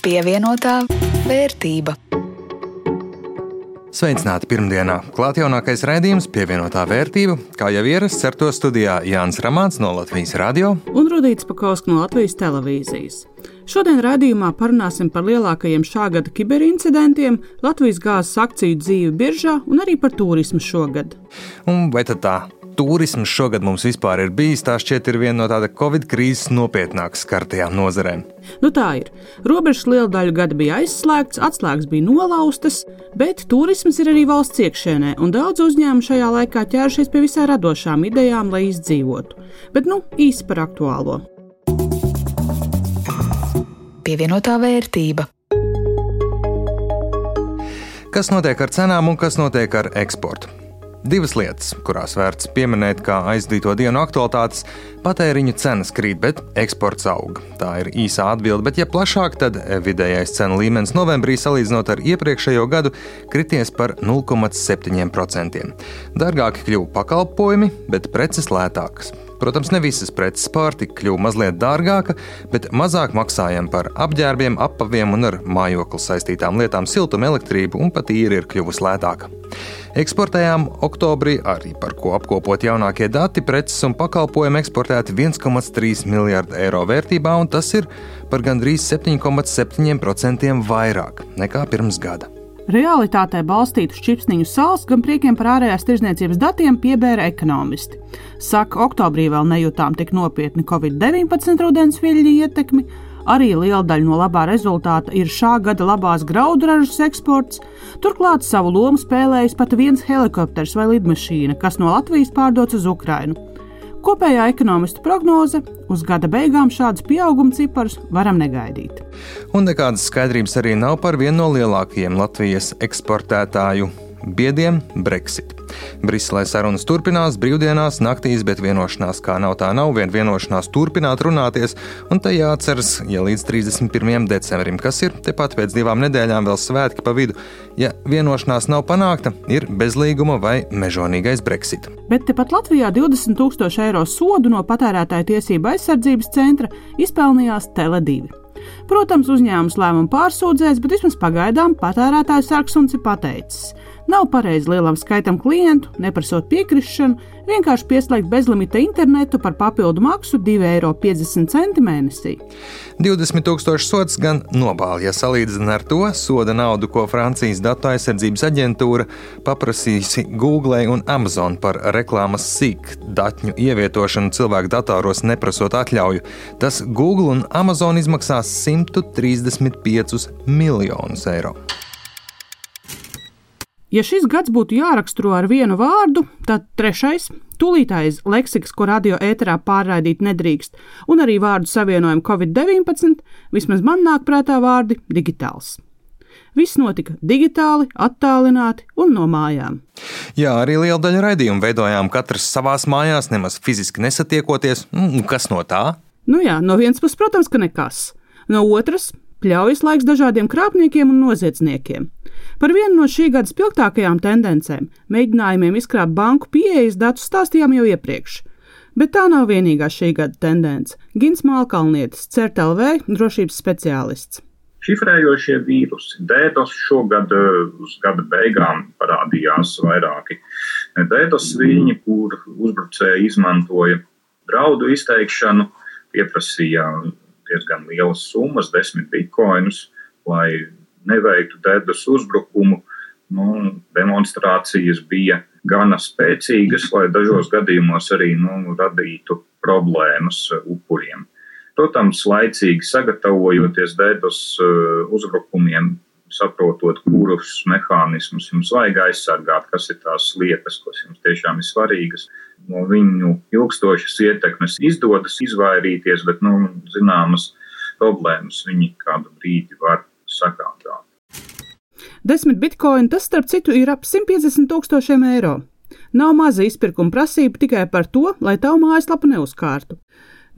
Pievienotā vērtība. Sveicināti pirmdienā. Klāt jaunākais raidījums pievienotā vērtība, kā jau ierasts ar to studijā Jānis Ramāns no Latvijas radio un Rudīts Pakausks no Latvijas televīzijas. Šodien raidījumā parunāsim par lielākajiem šā gada kiberincidentiem, Latvijas gāzes akciju dzīvi biržā un arī par turismu šogad. Un vai tad tā turisms šogad mums vispār ir bijis, tā šķiet ir viena no tāda Covid krīzes nopietnāk skartajām nozarēm. Nu tā ir. Robežas lielu daļu gada bija aizslēgts, atslēgas bija nolaustas, bet turisms ir arī valsts iekšēnē, un daudz uzņēmumu šajā laikā ķērušies pie visai radošām idejām, lai izdzīvotu. Bet nu īsi par aktuālo. Pievienotā vērtība. Kas notiek ar cenām un kas notiek ar eksportu? Divas lietas, kurās vērts pieminēt kā aizdīto dienu aktualitātes - patēriņu cenas krīt, bet eksports aug. Tā ir īsā atbilde, bet, ja plašāk, tad vidējais cenu līmenis novembrī salīdzinot ar iepriekšējo gadu krities par 0,7%. Dārgāki kļuva pakalpojumi, bet preces lētākas. Protams, ne visas preces pārtika kļuva mazliet dārgāka, bet mazāk maksājam par apģērbiem, apaviem un ar mājokli saistītām lietām, siltumu, elektrību un pat īri ir kļuvusi lētāka. Eksportējām oktobrī arī par ko apkopot jaunākie dati, preces un pakalpojumi eksportēti 1,3 miljardu eiro vērtībā, un tas ir par gandrīz 7,7% vairāk nekā pirms gada. Realitātē balstītu čipsniņu sāls gan priekiem par ārējās tirzniecības datiem piebēra ekonomisti. Saka, oktobrī vēl nejūtām tik nopietni Covid-19 rudens viļņu ietekmi, Arī liela daļa no labā rezultāta ir šā gada labās graudražas eksports. Turklāt savu lomu spēlējis pat viens helikopters vai lidmašīna, kas no Latvijas pārdots uz Ukrajinu. Kopējā ekonomistu prognoze uz gada beigām šādus pieauguma ciparus varam negaidīt. Un nekādas skaidrības arī nav par vienu no lielākajiem Latvijas eksportētāju biediem Brexit. Briselē sarunas turpinās, brīvdienās, naktīs, bet vienošanās kā nav tā nav, vien vienošanās turpināt runāties, un te jāatceras, ja līdz 31. decembrim, kas ir tepat pēc divām nedēļām vēl svētki pa vidu, ja vienošanās nav panākta, ir bezlīguma vai mežonīgais Brexit. Bet tepat Latvijā 20 000 eiro sodu no patērētāja tiesība aizsardzības centra izpelnījās Tele2. Protams, uzņēmums lēmumu pārsūdzēs, bet vismaz pagaidām patērētājs sargs un ir pateicis. Nav pareizi lielam skaitam klientu, neprasot piekrišanu, vienkārši pieslēgt bezlimita internetu par papildu maksu 2,50 eiro mēnesī. 20 tūkstoši sots gan nobāla, ja salīdzina ar to soda naudu, ko Francijas datu aizsardzības aģentūra paprasīsi Google un Amazon par reklāmas sīk datņu ievietošanu cilvēku datoros, neprasot atļauju. Tas Google un Amazon izmaksās 135 miljonus eiro. Ja šis gads būtu jāraksturo ar vienu vārdu, tad trešais - tūlītājs leksikas, ko radio ēterā pārraidīt nedrīkst, un arī vārdu savienojumu Covid-19, vismaz man nāk prātā vārdi - digitāls. Viss notika digitāli, attālināti un no mājām. Jā, arī liela daļa raidījumu veidojām katrs savās mājās, nemaz fiziski nesatiekoties. Nu, kas no tā? Nu jā, no vienas puses, protams, ka nekas. No otras, pļaujas laiks dažādiem krāpniekiem un noziedzniekiem. Par vienu no šī gada spilgtākajām tendencēm - mēģinājumiem izkrāpt banku pieejas datus stāstījām jau iepriekš. Bet tā nav vienīgā šī gada tendence. Gins Malkalnietis, CERTLV drošības speciālists. Šifrējošie vīrusi. Dētos šogad uz gada beigām parādījās vairāki dētos viļņi, kur uzbrucēji izmantoja draudu izteikšanu, pieprasīja diezgan lielas summas, desmit bitkoinus, lai neveiktu dēdas uzbrukumu. Nu, demonstrācijas bija gana spēcīgas, lai dažos gadījumos arī nu, radītu problēmas upuriem. Protams, laicīgi sagatavojoties dēdas uh, uzbrukumiem, saprotot, kurus mehānismus jums vajag aizsargāt, kas ir tās lietas, kas jums tiešām ir svarīgas. No viņu ilgstošas ietekmes izdodas izvairīties, bet, nu, zināmas problēmas viņi kādu brīdi var sagādāt. Desmit bitkoini tas, starp citu, ir ap 150 tūkstošiem eiro. Nav maza izpirkuma prasība tikai par to, lai tavu mājaslapu neuzkārtu.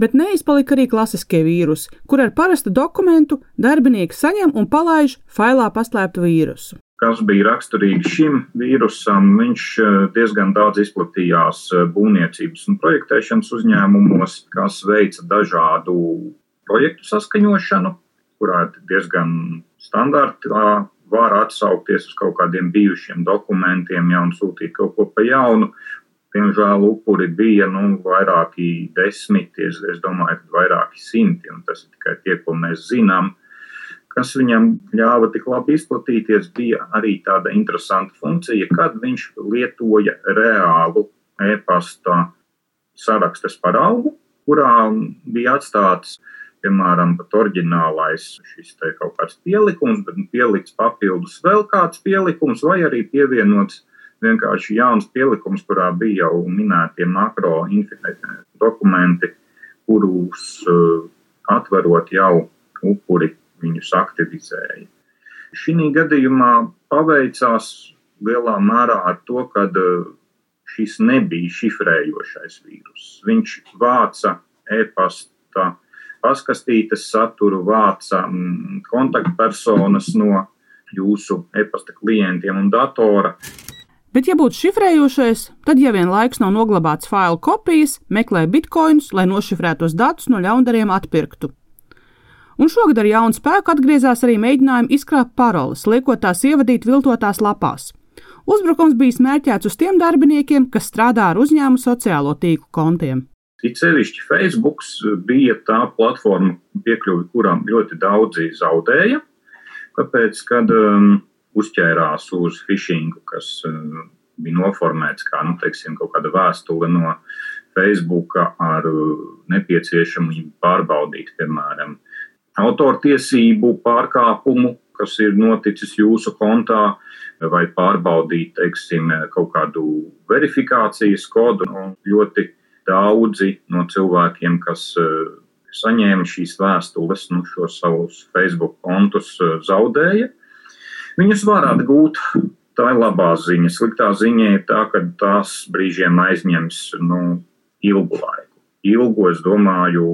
Bet neizpalika arī klasiskie vīrusi, kur ar parastu dokumentu darbinieki saņem un palaiž failā paslēptu vīrusu. Kas bija raksturīgi šim vīrusam, viņš eh, diezgan daudz izplatījās eh, būvniecības un projektēšanas uzņēmumos, kas veica dažādu projektu saskaņošanu, kurā diezgan standartā var atsaukties uz kaut kādiem bijušiem dokumentiem, jau sūtīt kaut ko pa jaunu. Diemžēl upuri bija nu, vairāki desmiti, es, es domāju, ka vairāki simti, un tas ir tikai tie, ko mēs zinām. Kas viņam ļāva tik labi izplatīties, bija arī tāda interesanta funkcija, kad viņš lietoja reālu e-pasta sarakstes paraugu, kurā bija atstāts piemēram, pat oriģinālais šis te kaut kāds pielikums, bet pielikts papildus vēl kāds pielikums, vai arī pievienots vienkārši jauns pielikums, kurā bija jau minētie makro dokumenti, kurus uh, atverot jau upuri viņus aktivizēja. Šī gadījumā paveicās lielā mērā ar to, ka uh, šis nebija šifrējošais vīrus. Viņš vāca e-pasta paskastītes saturu, vāca kontaktpersonas no jūsu e-pasta klientiem un datora. Bet, ja būtu šifrējošais, tad, ja vien laiks nav noglabāts failu kopijas, meklē bitkoinus, lai nošifrētos datus no ļaundariem atpirktu. Un šogad ar jaunu spēku atgriezās arī mēģinājumi izkrāpt paroles, liekot tās ievadīt viltotās lapās. Uzbrukums bija mērķēts uz tiem darbiniekiem, kas strādā ar uzņēmumu sociālo tīklu kontiem. It sevišķi Facebook bija tā platforma, piekļuvi kuram ļoti daudzi zaudēja, tāpēc, kad um, uzķērās uz phishingu, kas um, bija noformēts kā nu, teiksim, kaut kāda vēstule no Facebook ar uh, nepieciešamību pārbaudīt, piemēram, autortiesību pārkāpumu, kas ir noticis jūsu kontā, vai pārbaudīt, teiksim, kaut kādu verifikācijas kodu. Ļoti daudzi no cilvēkiem, kas uh, saņēma šīs vēstules, nu, šos savus Facebook kontus uh, zaudēja. Viņus var atgūt. Tā ir labā ziņa. Sliktā ziņa ir tā, ka tās brīžiem aizņems nu, ilgu laiku. Ilgu, es domāju,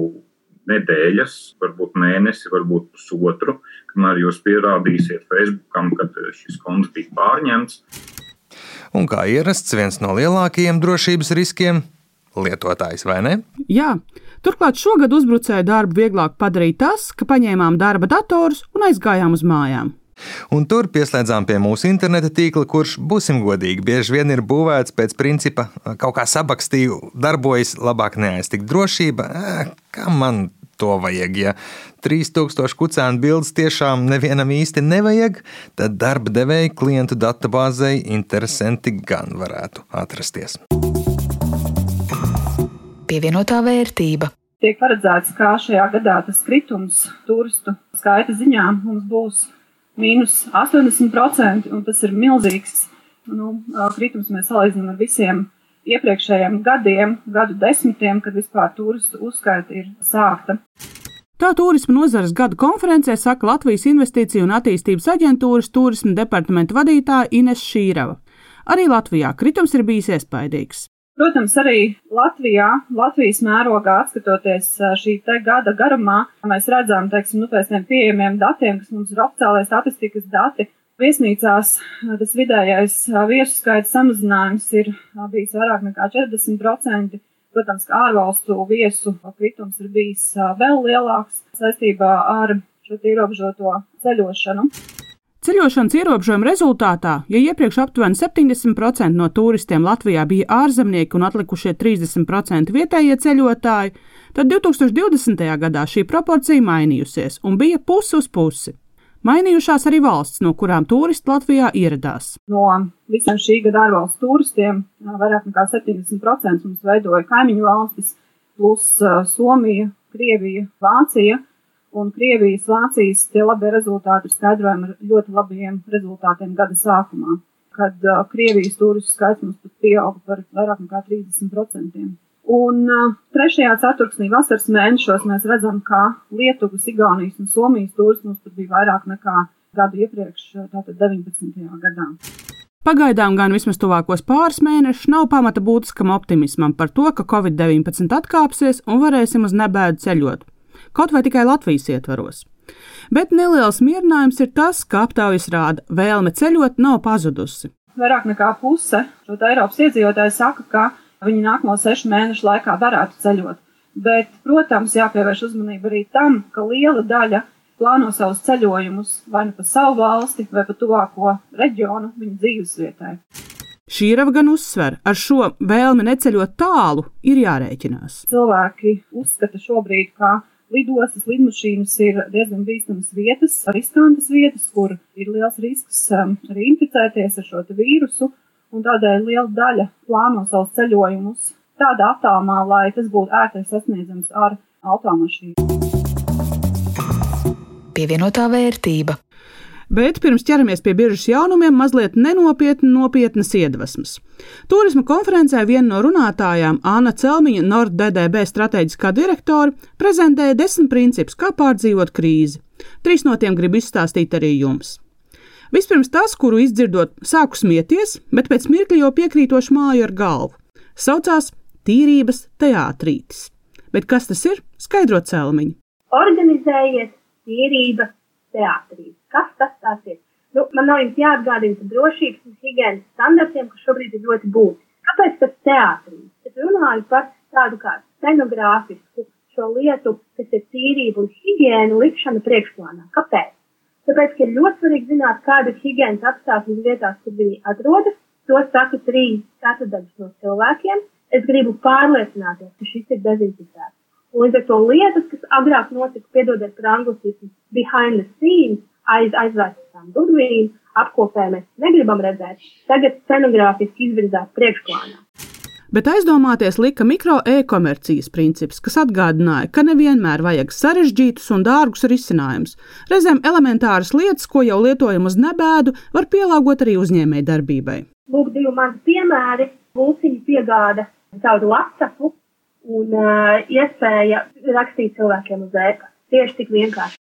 nedēļas, varbūt mēnesi, varbūt pusotru, kamēr jūs pierādīsiet Facebookam, ka šis konts bija pārņemts. Un kā ierasts, viens no lielākajiem drošības riskiem - lietotājs, vai ne? Jā, turklāt šogad uzbrucēju darbu vieglāk padarīja tas, ka paņēmām darba datorus un aizgājām uz mājām. Un tur pieslēdzām pie mūsu interneta tīkla, kurš, būsim godīgi, bieži vien ir būvēts pēc principa, kaut kā sabakstīju, darbojas labāk neaiztikt drošība. Kā man to vajag. Ja 3000 kucēnu bildes tiešām nevienam īsti nevajag, tad darba devēja klientu databāzei interesanti gan varētu atrasties. Pievienotā vērtība. Tiek paredzēts, ka šajā gadā tas kritums turistu skaita ziņā mums būs mīnus 80%, un tas ir milzīgs nu, kritums. Mēs salīdzinām ar visiem iepriekšējiem gadiem, gadu desmitiem, kad vispār turistu uzskaita ir sākta. Tā turisma nozares gada konferencē saka Latvijas Investīciju un attīstības aģentūras turisma departamenta vadītāja Ines Šīrava. Arī Latvijā kritums ir bijis iespaidīgs. Protams, arī Latvijā, Latvijas mērogā, skatoties šī gada garumā, mēs redzam, teiksim, nu, pēc tiem pieejamiem datiem, kas mums ir oficiālai statistikas dati, Viesnīcās tas vidējais viesu skaita samazinājums ir bijis vairāk nekā 40%. Protams, ka ārvalstu viesu kritums ir bijis vēl lielāks saistībā ar šo ierobežoto ceļošanu. Ceļošanas ierobežojuma rezultātā, ja iepriekš aptuveni 70% no turistiem Latvijā bija ārzemnieki un atlikušie 30% vietējie ceļotāji, tad 2020. gadā šī proporcija mainījusies un bija pusi uz pusi. Mainījušās arī valsts, no kurām turisti Latvijā ieradās. No visiem šī gada ārvalstu turistiem vairāk nekā 70% mums veidoja kaimiņu valstis, plus Somija, Krievija, Vācija. Un Krievijas, Vācijas tie labie rezultāti ir skaidrojami ar ļoti labiem rezultātiem gada sākumā, kad Krievijas turistu skaits mums pat pieauga par vairāk nekā 30%. Un uh, trešajā ceturksnī vasaras mēnešos mēs redzam, ka Lietuvas, Igaunijas un Somijas turisti mums bija vairāk nekā gadu iepriekš, tātad 19. gadā. Pagaidām gan vismaz tuvākos pāris mēnešus nav pamata būtiskam optimismam par to, ka Covid-19 atkāpsies un varēsim uz nebēdu ceļot, kaut vai tikai Latvijas ietvaros. Bet neliels mierinājums ir tas, ka aptaujas rāda, vēlme ceļot nav pazudusi. Vairāk nekā puse šo Eiropas iedzīvotāju saka, ka viņi nākamo sešu mēnešu laikā varētu ceļot. Bet, protams, jāpievērš uzmanība arī tam, ka liela daļa plāno savus ceļojumus vai nu pa savu valsti, vai pa tuvāko reģionu viņa dzīvesvietai. Šīrava gan uzsver, ar šo vēlmi neceļot tālu ir jārēķinās. Cilvēki uzskata šobrīd, ka lidostas, lidmašīnas ir diezgan bīstamas vietas, riskantas vietas, kur ir liels risks um, arī inficēties ar šo vīrusu, un tādēļ liela daļa plāno savus ceļojumus tādā attālumā, lai tas būtu ērti sasniedzams ar automašīnu. Pievienotā vērtība. Bet pirms ķeramies pie biržas jaunumiem, mazliet nenopietni nopietnas iedvesmas. Turisma konferencē viena no runātājām, Anna Celmiņa, NordDDB strateģiskā direktore, prezentēja desmit principus, kā pārdzīvot krīzi. Trīs no tiem gribu izstāstīt arī jums. Vispirms tas, kuru izdzirdot, sāku smieties, bet pēc mirkļa jau piekrītoši māju ar galvu. Saucās tīrības teātrītis. Bet kas tas ir? Skaidrot celmiņu. Organizējiet tīrības teātrī. Kas tas ir? Nu, man nav jums jāatgādina par drošības un higiēnas standartiem, kas šobrīd ir ļoti būtiski. Kāpēc tas teātrī? Es runāju par tādu kā scenogrāfisku šo lietu, kas ir tīrība un higiēna likšana priekšplānā. Kāpēc? Tāpēc, ir ļoti svarīgi zināt, kāda ir higiēnas apstākļi vietās, kur viņi atrodas. To saka trīs ceturdaļas no cilvēkiem. Es gribu pārliecināties, ka šis ir dezinficēts. Un līdz ar to lietas, kas agrāk notika, piedodiet par anglicismu, behind the scenes, aiz aizvērstām durvīm, apkopē mēs negribam redzēt, tagad scenogrāfiski izvirzās priekšplānā. Bet aizdomāties lika mikro e-komercijas princips, kas atgādināja, ka nevienmēr vajag sarežģītus un dārgus risinājumus. Reizēm elementāras lietas, ko jau lietojam uz nebēdu, var pielāgot arī uzņēmēji darbībai. Lūk, divi mani piemēri. Mūsiņu piegāda caur WhatsApp un uh, iespēja rakstīt cilvēkiem uz ēpas. Tieši tik vienkārši.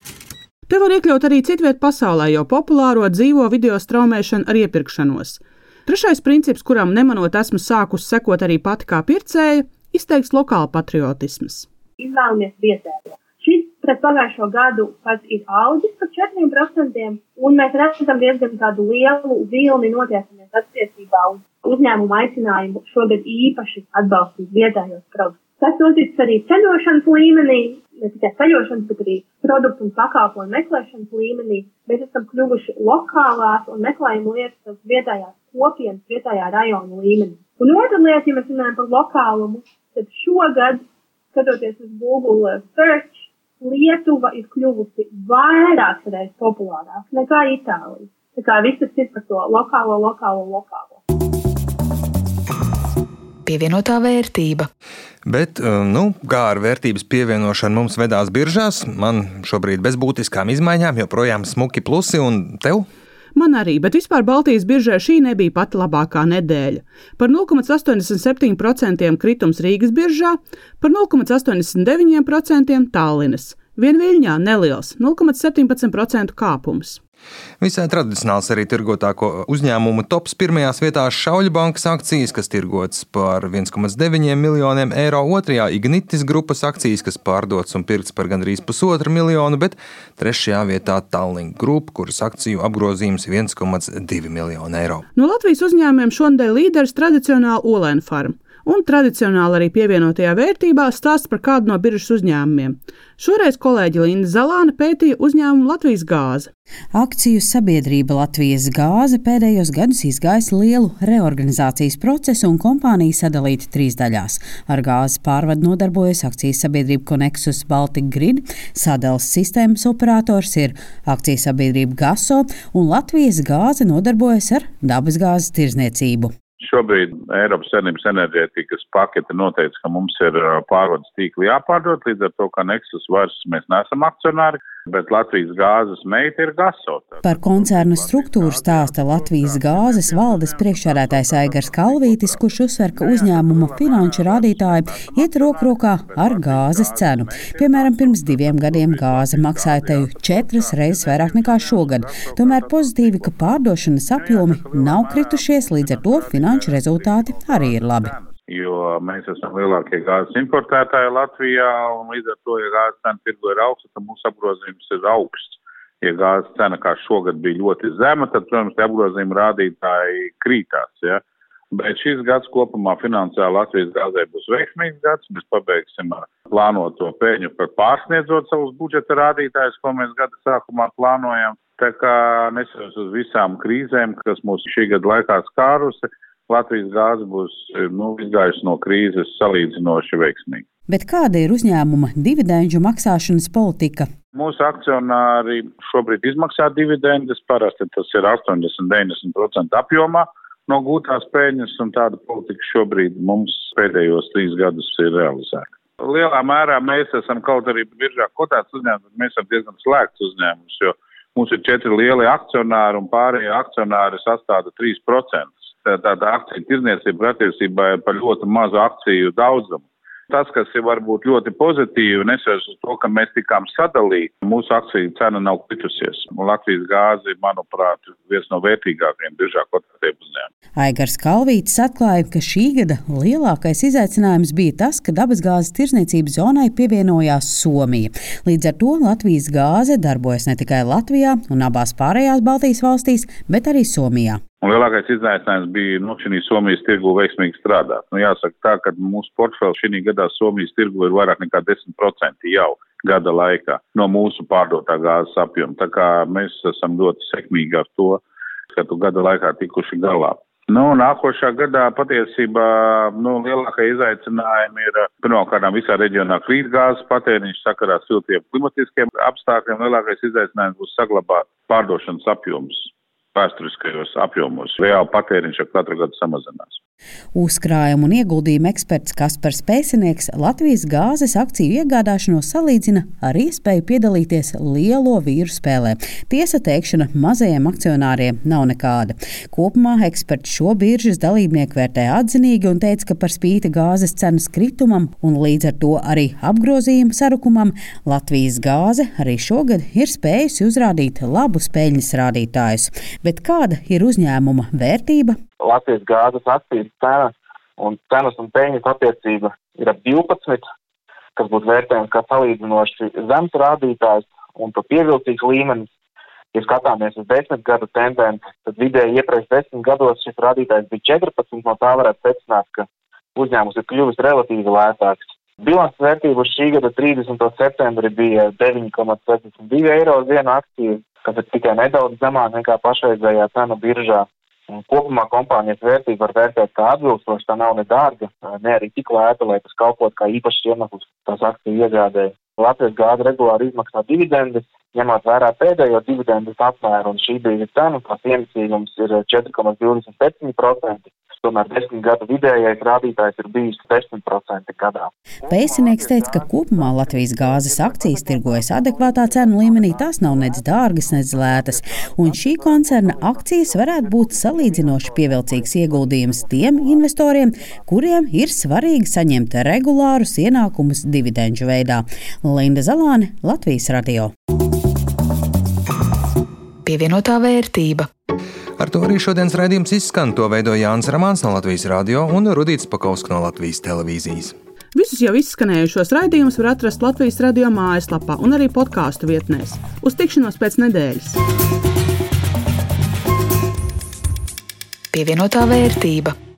Te var iekļaut arī citviet pasaulē jau populāro dzīvo video straumēšanu ar iepirkšanos. Trešais princips, kuram nemanot esmu sākus sekot arī pati kā pircēja, izteikts lokāla patriotisms. Izvēlamies vietējo. Šis pret pagājušo gadu pats ir audzis par 4%, un mēs redzam diezgan tādu lielu vilni notiecamies attiecībā uz uzņēmumu aicinājumu šogad īpaši atbalstīt vietējos produktus. Tas noticis arī ceļošanas līmenī, ne tikai ceļošanas, bet arī produktu un pakalpojumu meklēšanas līmenī. Mēs esam kļuvuši lokālās un meklējam lietas vietējās kopienas, vietējā rajona līmenī. Un otra lieta, ja mēs runājam par lokālumu, tad šogad, skatoties uz Google search, Lietuva ir kļuvusi vairāk reizes populārāka nekā Itālija. Tā kā viss ir par to lokālo, lokālo, lokālo. Pievienotā vērtība. Bet, eh, nu, kā ar vērtības pievienošanu mums vedās biržās, man šobrīd bez būtiskām izmaiņām joprojām smuki plusi un tev? Man arī, bet vispār Baltijas biržē šī nebija pati labākā nedēļa. Par 0,87% kritums Rīgas biržā, par 0,89% Tallinas. Vien Viļņā neliels 0,17% kāpums. Visai tradicionāls arī tirgotāko uzņēmumu tops pirmajās vietās Šauļu bankas akcijas, kas tirgotas par 1,9 miljoniem eiro, otrajā Ignitis grupas akcijas, kas pārdotas un pirktas par gandrīz pusotru miljonu, bet trešajā vietā Tallink Group, kuras akciju apgrozījums 1,2 miljonu eiro. No Latvijas uzņēmumiem šonadēļ līderis tradicionāli Olēna farma un tradicionāli arī pievienotajā vērtībā stāsta par kādu no biržas uzņēmumiem. Šoreiz kolēģi Linda Zalāne pētīja uzņēmumu Latvijas gāze. Akciju sabiedrība Latvijas gāze pēdējos gados izgājusi lielu reorganizācijas procesu un kompānija sadalīta trīs daļās. Ar gāzes pārvadu nodarbojas akcijas sabiedrība Connexus Baltic Grid, sadales sistēmas operators ir akcijas sabiedrība GASO un Latvijas gāze nodarbojas ar dabasgāzes tirzniecību. Šobrīd Eiropas Savienības enerģētikas pakete noteica, ka mums ir pārvades tīkli jāpārdod, līdz ar to, ka Nexus vairs mēs neesam akcionāri, bet Latvijas gāzes meita ir Gaso. Par koncernu struktūru stāsta Latvijas gāzes valdes priekšsēdētājs Aigars Kalvītis, kurš uzsver, ka uzņēmuma finanšu rādītāji iet roku rokā ar gāzes cenu. Piemēram, pirms diviem gadiem gāze maksāja teju četras reizes vairāk nekā šogad. Tomēr pozitīvi, ka pārdošanas apjomi nav kritušies, līdz ar to finanšu rezultāti arī ir labi jo mēs esam lielākie gāzes importētāji Latvijā, un līdz ar to, ja gāzes cena tirgo ir augsta, tad mūsu apgrozījums ir augsts. Ja gāzes cena kā šogad bija ļoti zema, tad, protams, apgrozījuma rādītāji krītās. Ja? Bet šis gads kopumā finansiāli Latvijas gāzē būs veiksmīgs gads. Mēs pabeigsim ar plānoto peļņu par pārsniedzot savus budžeta rādītājus, ko mēs gada sākumā plānojam. Tā kā neskatoties uz visām krīzēm, kas mūs šī gada laikā skārusi, Latvijas gāze būs nu, izgājusi no krīzes salīdzinoši veiksmīgi. Bet kāda ir uzņēmuma dividendžu maksāšanas politika? Mūsu akcionāri šobrīd izmaksā dividendes, parasti tas ir 80-90% apjomā no gūtās peļņas, un tāda politika šobrīd mums pēdējos trīs gadus ir realizēta. Lielā mērā mēs esam kaut arī biržā kotēts uzņēmums, bet mēs esam diezgan slēgts uzņēmums, jo mums ir četri lieli akcionāri un pārējie akcionāri sastāda 3%. Tāda akciju tirniecība patiesībā ir par ļoti mazu akciju daudzumu. Tas, kas ir varbūt ļoti pozitīvi, nesvērš uz to, ka mēs tikām sadalīti, mūsu akciju cena nav kritusies. Latvijas gāze ir, manuprāt, viens no vērtīgākajiem biržā kotētiem uzņēmumiem. Aigars Kalvītis atklāja, ka šī gada lielākais izaicinājums bija tas, ka dabasgāzes tirzniecības zonai pievienojās Somija. Līdz ar to Latvijas gāze darbojas ne tikai Latvijā un abās pārējās Baltijas valstīs, bet arī Somijā. Un lielākais izaicinājums bija nu, šī Somijas tirgu veiksmīgi strādāt. Nu, jāsaka tā, ka mūsu portfels šī gadā Somijas tirgu ir vairāk nekā 10% jau gada laikā no mūsu pārdotā gāzes apjoma. Tā kā mēs esam ļoti sekmīgi ar to, ka tu gada laikā tikuši galā. Nu, nākošā gadā patiesībā nu, lielākie izaicinājumi ir pirmkārt visā reģionā krīt gāzes patēriņš sakarā siltiem klimatiskiem apstākļiem. Lielākais izaicinājums būs saglabāt pārdošanas apjomus vēsturiskajos apjomos. Reāli patēriņš ar katru gadu samazinās. Uzkrājumu un ieguldījumu eksperts Kaspars Pēcinieks Latvijas gāzes akciju iegādāšanos salīdzina ar iespēju piedalīties lielo vīru spēlē. Tiesa teikšana mazajiem akcionāriem nav nekāda. Kopumā eksperts šo biržas dalībnieku vērtē atzinīgi un teica, ka par spīti gāzes cenas kritumam un līdz ar to arī apgrozījuma sarukumam Latvijas gāze arī šogad ir spējusi uzrādīt labus peļņas rādītājus bet kāda ir uzņēmuma vērtība? Latvijas gāzes akcijas cena un cenas un peļņas attiecība ir ap 12, kas būtu vērtējums kā salīdzinoši zems rādītājs un to pievilcīgs līmenis. Ja skatāmies uz desmit gadu tendenci, tad vidēji iepriekš desmit gados šis rādītājs bija 14, no tā varētu secināt, ka uzņēmums ir kļuvis relatīvi lētāks. Bilants vērtība uz šī gada 30. septembri bija 9,62 eiro uz vienu akciju, kas ir tikai nedaudz zemāk nekā pašreizējā cena biržā. Un kopumā kompānijas vērtību var vērtēt kā atbilstoši, tā nav ne dārga, ne arī tik lēta, lai tas kalpot kā īpašs iemesls tās akciju iegādēji. Latvijas gāda regulāri izmaksā dividendes, ņemot vērā pēdējo dividendes apmēru, un šī brīža cena, tās ienesīgums ir 4,27%, tomēr desmit gadu vidējais rādītājs ir bijis 10% gadā. Pēcinieks teica, ka kopumā Latvijas gāzes akcijas tirgojas adekvātā cenu līmenī, tās nav nec dārgas, nec lētas, un šī koncerna akcijas varētu būt salīdzinoši pievilcīgs ieguldījums tiem investoriem, kuriem ir svarīgi saņemt regulārus ienākumus dividendžu veidā. Linda Zalāne, Latvijas radio. Pievienotā vērtība. Ar to arī šodienas raidījums izskan. To veidoja Jānis Ramāns no Latvijas radio un Rudīts Pakausks no Latvijas televīzijas. Visus jau izskanējušos raidījumus var atrast Latvijas radio mājaslapā un arī podkāstu vietnēs. Uz tikšanos pēc nedēļas! Pievienotā vērtība.